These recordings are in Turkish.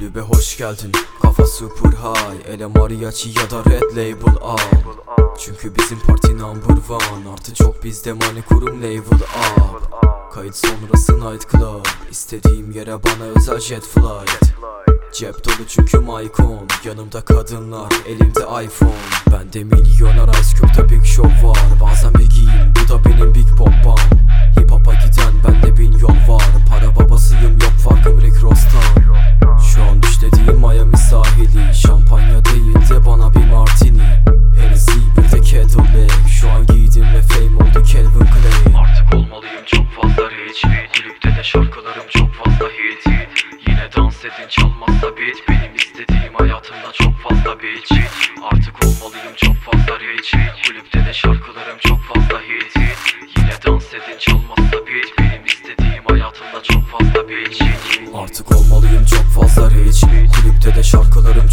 geldin. Kafa super high. Ele mariachi ya da red label al. Çünkü bizim parti number one. Artı çok bizde money kurum label up. Kayıt sonrası night club. İstediğim yere bana özel jet flight. Cep dolu çünkü Mycon. Yanımda kadınlar elimde iPhone. Bende milyoner Ice Cube'da Big Show var. Bazen bilgiyim bu da benim Big Pop'am çok fazla hit. Yine dans edin çalmazsa beat. Benim istediğim hayatımda çok fazla bitch Artık olmalıyım çok fazla rich Kulüpte de şarkılarım çok fazla hit. Yine dans edin çalmazsa beat. Benim istediğim hayatımda çok fazla bitch Artık olmalıyım çok fazla rich Kulüpte de şarkılarım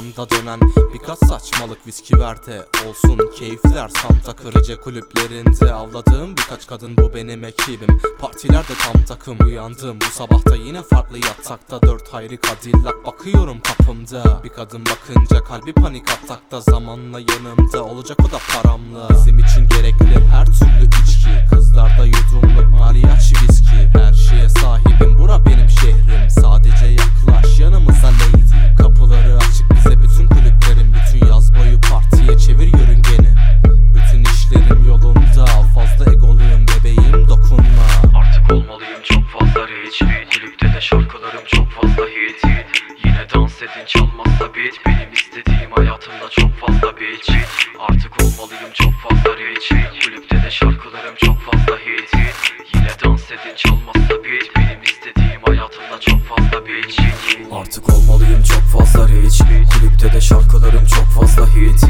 kafamda dönen birkaç saçmalık viski verte Olsun. Keyifler Santa kırıcı kulüplerinde. Avladığım birkaç kadın bu benim ekibim. Partilerde tam takım uyandım. Bu sabahta yine farklı yatakta. Dört hayri kadillak bakıyorum kapımda. Bir kadın bakınca kalbi panik atakta. Zamanla yanımda olacak o da paramla. Bizim için gerekli Çalmazsa beat benim istediğim hayatımda çok fazla bitch. Artık olmalıyım çok fazla rich. Kulüpte de şarkılarım çok fazla hit. Yine dans edin çalmazsa beat benim istediğim hayatımda çok fazla bitch. Artık olmalıyım çok fazla rich. Kulüpte de şarkılarım çok fazla hit.